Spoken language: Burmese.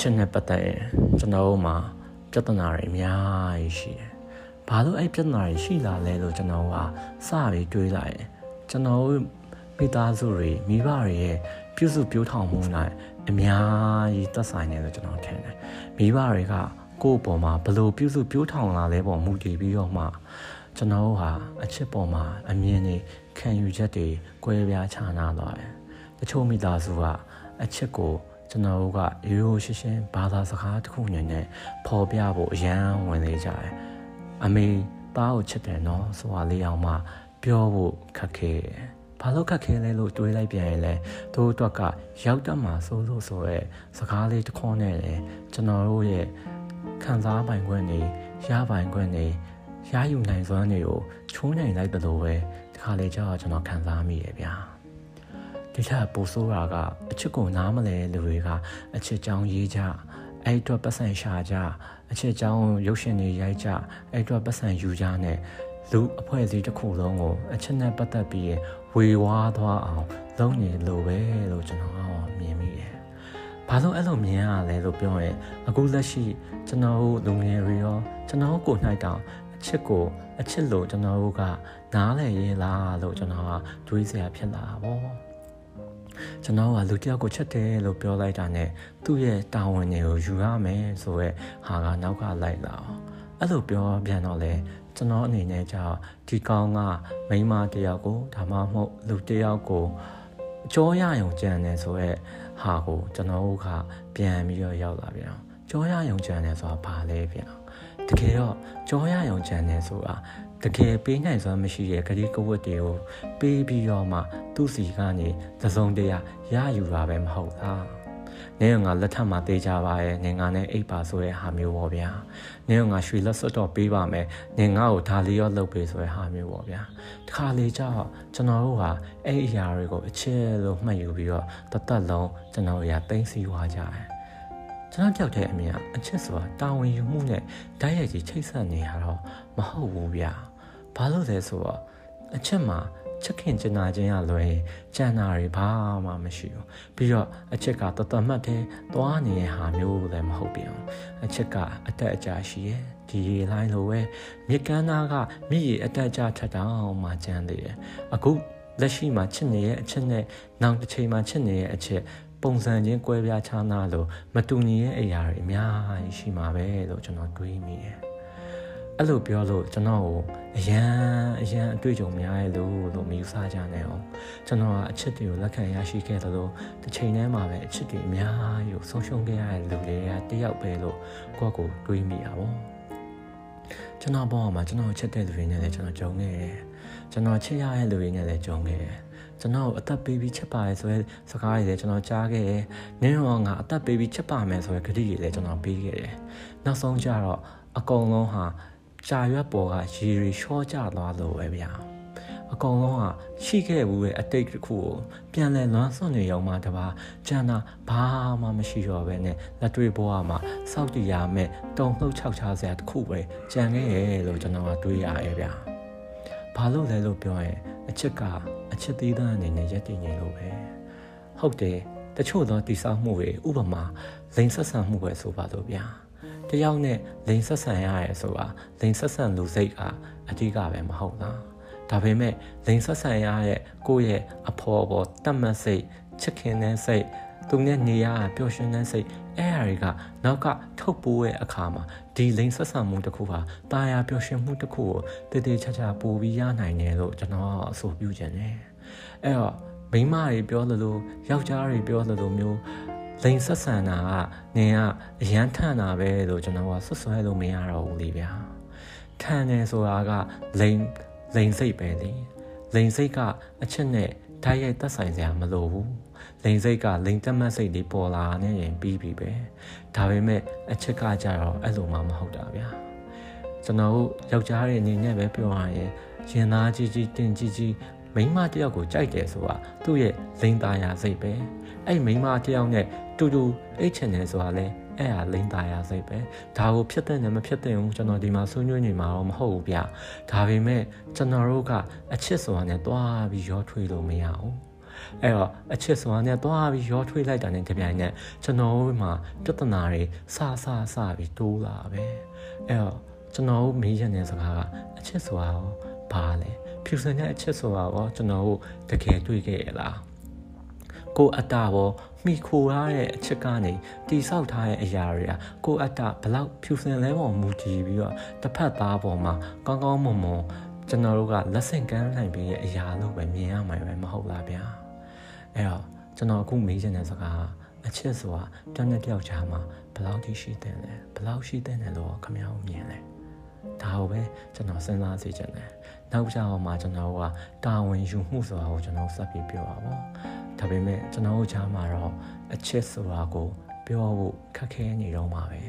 ချစ်နဲ့ပတ်သက်ရင်ကျွန်တော်တို့မှာပြဿနာတွေအများကြီးရှိတယ်။ဘာလို့အဲ့ပြဿနာတွေရှိလာလဲလို့ကျွန်တော်ကစပြီးတွေးလိုက်ရင်ကျွန်တော်တို့မိသားစုတွေမိဘတွေရဲ့ပြုစုပြောထောင်မှုနိုင်အများကြီးသက်ဆိုင်တယ်လို့ကျွန်တော်ထင်တယ်။မိဘတွေကကိုယ့်အပေါ်မှာဘလို့ပြုစုပြောထောင်လာလဲပေါ်မူတည်ပြီးတော့မှကျွန်တော်တို့ဟာအချစ်ပေါ်မှာအမြင်တွေခံယူချက်တွေကွဲပြားခြားနားသွားတယ်။တချို့မိသားစုကအချစ်ကို ကျွန်တော်တို့ကရိုးရိုးရှင်းရှင်းဘာသာစကားတစ်ခုအနေနဲ့ပေါ်ပြဖို့အရန်ဝင်နေကြတယ်။အမေသားကိုချစ်တယ်နော်ဆိုတာလေးအောင်မှပြောဖို့ခက်ခဲတယ်။ဘာလို့ခက်ခဲလဲလို့တွေးလိုက်ပြန်ရင်လဲသူတို့အတွက်ကရောက်တတ်မှာစိုးလို့ဆိုရဲစကားလေးတစ်ခေါက်နဲ့လေကျွန်တော်တို့ရဲ့ခံစားပိုင်ခွင့်တွေရပိုင်ခွင့်တွေရယူနိုင်စွမ်းတွေကိုချိုးနိုင်လိုက်တယ်လို့ပဲဒီခါလေးကြောက်ကျွန်တော်ခံစားမိရဗျာ။ ဒီထက်ပိုဆိုးတာကအချစ်ကိုနားမလဲလူတွေကအချစ်ကြောင်းရေးကြအဲ့အတွက်ပတ်စံရှာကြအချစ်ကြောင်းရုပ်ရှင်တွေရိုက်ကြအဲ့အတွက်ပတ်စံယူကြနဲ့လူအဖွဲ့အစည်းတစ်ခုလုံးကိုအချစ်နဲ့ပတ်သက်ပြီးဝေဝါးသွားအောင်လုပ်နေလို့ပဲလို့ကျွန်တော်မြင်မိတယ်။ဘာလို့အဲ့လိုမြင်ရလဲလို့ပြောရင်အခုလက်ရှိကျွန်တော်တို့လူငယ်တွေရောကျွန်တော်ကိုနှိုက်တောင်အချစ်ကိုအချစ်လို့ကျွန်တော်တို့ကနားလည်ရေးလားလို့ကျွန်တော်ကတွေးစရာဖြစ်လာတာပေါ့ ကျွန်တော်ကလူတယောက်ကိုချက်တယ်လို့ပြောလိုက်တာနဲ့သူ့ရဲ့တာဝန်တွေကိုယူရမယ်ဆိုရဲဟာကနောက်ကလိုက်လာအောင်အဲ့လိုပြောပြန်တော့လေကျွန်တော်အနေနဲ့ကြာဒီကောင်ကမိန်းမတယောက်ကိုဒါမှမဟုတ်လူတယောက်ကိုကြောရယုံကြံတယ်ဆိုရဲဟာကိုကျွန်တော်တို့ကပြန်ပြီးတော့ရောက်လာပြန်ကြောရယုံကြံတယ်ဆိုတာဘာလဲပြန်တကယ်တော့ကြောရယုံကြံတယ်ဆိုတာ တကယ်ပေးနိုင်စွမ်းမရှိတဲ့ဂရီကဝတ်တွေကိုပေးပြီးတော့မှသူ့စီကနေသစုံတရာရယူတာပဲမဟုတ်လား။နေငါလက်ထပ်မှာတေးကြပါရဲ့နေငါနဲ့အိပ်ပါဆိုတဲ့ဟာမျိုးပေါ့ဗျာ။နေငါရွှေလက်စွပ်တော့ပေးပါမယ်။နေငါ့ကိုဒါလေးရောလုပ်ပေးဆိုတဲ့ဟာမျိုးပေါ့ဗျာ။တခါလေကြောက်ကျွန်တော်တို့ဟာအဲ့အရာတွေကိုအချစ်လို့မှတ်ယူပြီးတော့တသက်လုံးကျွန်တော်ရသိသိသွားကြတယ်။ကျွန်တော်ကြောက်တဲ့အမြင်ကအချစ်ဆိုတာတာဝန်ယူမှုနဲ့ဓာတ်ရိုက်ကြီးချိတ်ဆက်နေရတော့မဟုတ်ဘူးဗျာ။ ဘာလို့လဲဆိုတော့အချက်မှာချက်ခင်ကျင်နာခြင်းရလွယ်ကြံနာတွေဘာမှမရှိဘူးပြီးတော့အချက်ကတတမှတ်တဲ့သွားနေတဲ့ဟာမျိုးလည်းမဟုတ်ပြန်အချက်ကအတက်အကျရှိရဲ့ဒီရေလိုင်းလိုပဲမြစ်ကမ်းသားကမြစ်ရေအတက်အကျထက်တောင်မှကျန်သေးတယ်အခုလက်ရှိမှာချစ်နေရဲ့အချက်နဲ့နောက်တစ်ချိန်မှာချစ်နေရဲ့အချက်ပုံစံချင်းကွဲပြားခြားနားလို့မတူညီတဲ့အရာတွေအများကြီးရှိမှာပဲလို့ကျွန်တော်တွေးမိတယ် အဲ့လိုပြောလို့ကျွန်တော်ကိုအရန်အရန်အတွေ့အကြုံများရဲ့လို့လို့မယူဆကြနဲ့အောင်ကျွန်တော်ကအချစ်တွေကိုလက်ခံရရှိခဲ့သလိုတစ်ချိန်တည်းမှာပဲအချစ်တွေအများကြီးကိုဆုံးရှုံးခဲ့ရတဲ့လူတွေကတယောက်ပဲလို့ကိုယ့်ကိုတွေးမိတာပေါ့ကျွန်တော်ဘောမှာကျွန်တော်ချစ်တဲ့လူတွေနဲ့လည်းကျွန်တော်ကြုံခဲ့တယ်ကျွန်တော်ချစ်ရတဲ့လူတွေနဲ့လည်းကြုံခဲ့တယ်ကျွန်တော်အသက်ပေးပြီးချစ်ပါရဲဆိုရဲစကားတွေလည်းကျွန်တော်ကြားခဲ့တယ်။နင်းတော့ငါအသက်ပေးပြီးချစ်ပါမယ်ဆိုရဲဂတိတွေလည်းကျွန်တော်ပေးခဲ့တယ်။နောက်ဆုံးကျတော့အကုန်လုံးဟာ ရှာရွက်ပေါ်ကရေရီရှော့ကျသွားလို့ပဲဗျာအကောင်လုံးကရှိခဲ့ဘူးရဲ့အတိတ်တစ်ခုကိုပြန်လဲလွမ်းဆွနေရောမှတပါကျန်တာဘာမှမရှိတော့ပဲနဲ့လက်တွေ့ဘဝမှာစောက်တည်ရမယ်တုံလှုပ်ချောက်ချစရာတစ်ခုပဲကြံခဲ့ရဲ့လို့ကျွန်တော်ကတွေးရရဲ့ဗျာဘာလို့လဲလို့ပြောရင်အချစ်ကအချစ်သေးတဲ့အနေနဲ့ရက်တည်နေလို့ပဲဟုတ်တယ်တချို့သောတိဆောက်မှုတွေဥပမာလိန်ဆက်ဆံမှုပဲဆိုပါတော့ဗျာ တယောက်နဲ့လိန်ဆက်ဆံရရဲဆိုတာလိန်ဆက်ဆံလူစိတ်ကအဓိကပဲမဟုတ်လားဒါပေမဲ့လိန်ဆက်ဆံရတဲ့ကိုယ့်ရဲ့အဖော်ပေါ်တတ်မှတ်စိတ်ချစ်ခင်တဲ့စိတ်သူနဲ့နေရပျော်ရွှင်တဲ့စိတ်အဲ့အရာတွေကနောက်ကထုတ်ပိုးရဲ့အခါမှာဒီလိန်ဆက်ဆံမှုတစ်ခုဟာတာယာပျော်ရွှင်မှုတစ်ခုကိုတည်တည်ချာချာပို့ပြီးရနိုင်တယ်လို့ကျွန်တော်အဆိုပြုချင်တယ်အဲ့တော့မိန်းမတွေပြောသလိုယောက်ျားတွေပြောသလိုမျိုး လိန်ဆက်ဆံတာကနင်ကအရန်ထန်တာပဲလို့ကျွန်တော်ကဆွဆွဲလို့မရတော့ဘူးလေဗျာထန်တယ်ဆိုတာကလိန်လိန်စိတ်ပဲလေလိန်စိတ်ကအချက်နဲ့ဓာတ်ရိုက်သက်ဆိုင်စရာမလိုဘူးလိန်စိတ်ကလိန်တက်မတ်စိတ်တွေပေါ်လာနေရင်ပြီးပြီပဲဒါပေမဲ့အချက်ကကြတော့အဲ့လိုမှမဟုတ်တာဗျာကျွန်တော်တို့ယောက်ျားတွေအနေနဲ့ပဲပြောရရင်ရင်သားကြီးကြီးတင်ကြီးကြီး မိန်းမတယောက်ကိုကြိုက်တယ်ဆိုတာသူ့ရဲ့လိန်သားရာစိတ်ပဲအဲ့မိန်းမတယောက်နဲ့တူတူအိတ်ချင်တယ်ဆိုတာလဲအဲ့ဟာလိမ့်သားရစိတ်ပဲဒါကိုဖြစ်တဲ့နဲ့မဖြစ်တဲ့ဘူးကျွန်တော်ဒီမှာဆွေးနွေးနေမှာတော့မဟုတ်ဘူးဗျဒါပေမဲ့ကျွန်တော်တို့ကအချစ်ဆိုတာနဲ့တွားပြီးရောထွေးလို့မရဘူးအဲ့တော့အချစ်ဆိုတာနဲ့သွားပြီးရောထွေးလိုက်တာနဲ့တပြိုင်နက်ကျွန်တော်တို့မှာပြဿနာတွေစစစပြီးတိုးလာပဲအဲ့တော့ကျွန်တော်တို့မေးရတဲ့စကားကအချစ်ဆိုတာရော ဘာလဲဖြူစင်တဲ့အချစ်ဆိုတာရောကျွန်တော်တို့တကယ်တွေ့ခဲ့ရလားကိုအတ္တဘောမိခိုရတဲ့အချစ်ကနေတိဆောက်ထားတဲ့အရာတွေကကိုအတ္တဘလောက်ဖြူစင်လဲပေါ်မူတည်ပြီးတော့တစ်ဖက်သားပေါ်မှာကောင်းကောင်းမွန်မွန်ကျွန်တော်တို့ကလက်ဆင့်ကမ်းနိုင်ပြီးတဲ့အရာလို့ပဲမြင်ရမှာပဲမဟုတ်လားဗျာအဲ့တော့ကျွန်တော်အခုမေးချင်တဲ့စကားအချစ်ဆိုတာတယောက်နဲ့တယောက်ကြားမှာဘယ်လောက်ထိရှိတဲ့လဲဘယ်လောက်ရှိတဲ့လဲလို့ခင်ဗျားတို့မြင်လဲ ဒါကိုပဲကျွန်တော်စဉ်းစားစေချင်တယ်နောက်ကြအောင်မှာကျွန်တော်ကတာဝန်ယူမှုဆိုတာကိုကျွန်တော်ဆက်ပြီးပြောပါပေါ့ဒါပေမဲ့ကျွန်တော်တို့ကြားမှာတော့အချစ်ဆိုတာကို ပြောဖို့ခက်ခဲနေတော့မှာပဲ